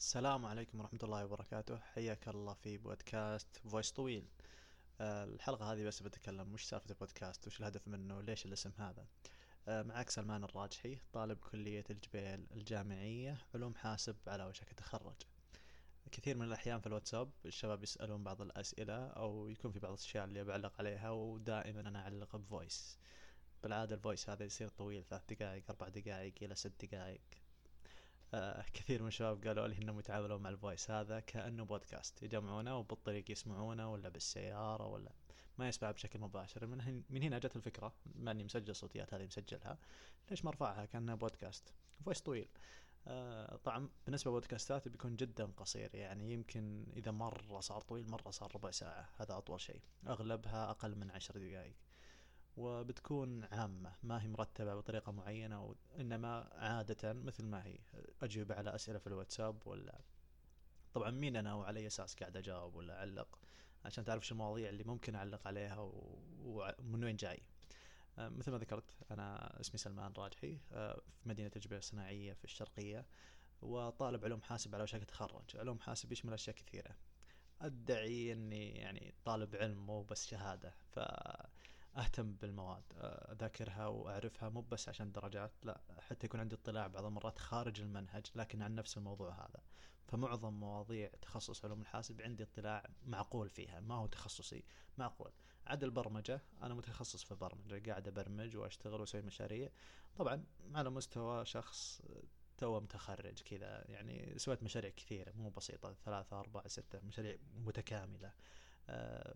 السلام عليكم ورحمة الله وبركاته. حياك الله في بودكاست voice طويل. آه، الحلقة هذه بس بتكلم وش سالفة البودكاست وش الهدف منه ليش الاسم هذا. آه، معك سلمان الراجحي طالب كلية الجبيل الجامعية علوم حاسب على وشك التخرج. كثير من الأحيان في الواتساب الشباب يسألون بعض الأسئلة أو يكون في بعض الأشياء اللي بعلق عليها ودائما أنا أعلق ب voice بالعادة ال voice هذا يصير طويل ثلاث دقائق أربع دقائق إلى ست دقائق. كثير من الشباب قالوا لي إنهم يتعاملون مع ال voice هذا كأنه بودكاست يجمعونه وبالطريق يسمعونه ولا بالسيارة ولا ما يسمع بشكل مباشر. من, من هنا جت الفكرة ما إني مسجل صوتيات هذه مسجلها ليش ما ارفعها كأنها بودكاست؟ voice طويل. آه طبعا بالنسبة لبودكاستات بيكون جدا قصير يعني يمكن إذا مرة صار طويل مرة صار ربع ساعة هذا أطول شيء. أغلبها أقل من عشر دقائق. وبتكون عامة ما هي مرتبة بطريقة معينة وإنما عادة مثل ما هي. أجيب على أسئلة في الواتساب ولا؟ طبعا مين أنا وعلى أي أساس قاعد أجاوب ولا أعلق؟ عشان تعرف شو المواضيع اللي ممكن أعلق عليها ومن وين جاي. آه، مثل ما ذكرت أنا اسمي سلمان راجحي آه، في مدينة الجبيل الصناعية في الشرقية وطالب علوم حاسب على وشك التخرج علوم حاسب يشمل أشياء كثيرة. أدعي أني يعني طالب علم مو بس شهادة ف أهتم بالمواد أذاكرها وأعرفها مو بس عشان درجات لا حتى يكون عندي اطلاع بعض المرات خارج المنهج لكن عن نفس الموضوع هذا. فمعظم مواضيع تخصص علوم الحاسب عندي اطلاع معقول فيها ما هو تخصصي معقول. عدا البرمجة أنا متخصص في البرمجة قاعد أبرمج وأشتغل وأسوي مشاريع. طبعا على مستوى شخص تو متخرج كذا يعني سويت مشاريع كثيرة مو بسيطة ثلاثة أربعة ستة مشاريع متكاملة. آه،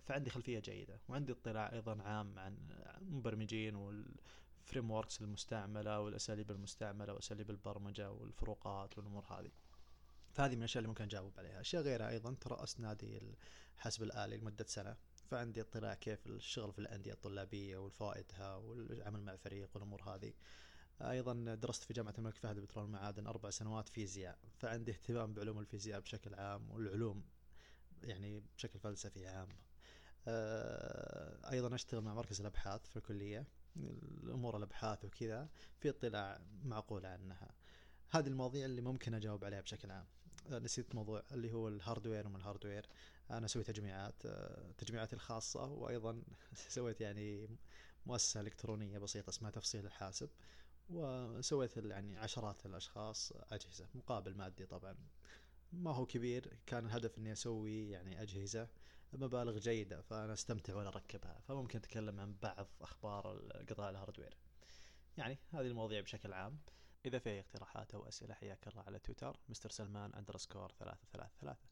فعندي خلفية جيدة وعندي اطلاع أيضا عام عن المبرمجين وال frameworks المستعملة والأساليب المستعملة وأساليب البرمجة والفروقات والأمور هذه. فهذه من الأشياء اللي ممكن أجاوب عليها. أشياء غيرها أيضا ترأست نادي الحاسب الآلي لمدة سنة. فعندي اطلاع كيف الشغل في الأندية الطلابية وفوائدها والعمل مع فريق والأمور هذه. أيضا درست في جامعة الملك فهد للبترول والمعادن أربع سنوات فيزياء. فعندي اهتمام بعلوم الفيزياء بشكل عام والعلوم يعني بشكل فلسفي عام. آه، أيضا أشتغل مع مركز الأبحاث في الكلية الأمور الأبحاث وكذا في اطلاع معقول عنها. هذه المواضيع اللي ممكن أجاوب عليها بشكل عام. آه، نسيت موضوع اللي هو ال hardware ومن ال hardware. أنا أسوي تجميعات آه، تجميعاتي الخاصة وأيضا سويت يعني مؤسسة إلكترونية بسيطة اسمها تفصيل الحاسب وسويت يعني عشرات الأشخاص أجهزة مقابل مادي طبعا. ما هو كبير كان الهدف إني أسوي يعني أجهزة مبالغ جيدة فأنا أستمتع وأنا أركبها. فممكن أتكلم عن بعض أخبار قطاع ال hardware. يعني هذه المواضيع بشكل عام. إذا في أي اقتراحات أو أسئلة حياك الله على تويتر mister Salman underscore ثلاثة ثلاثة ثلاثة.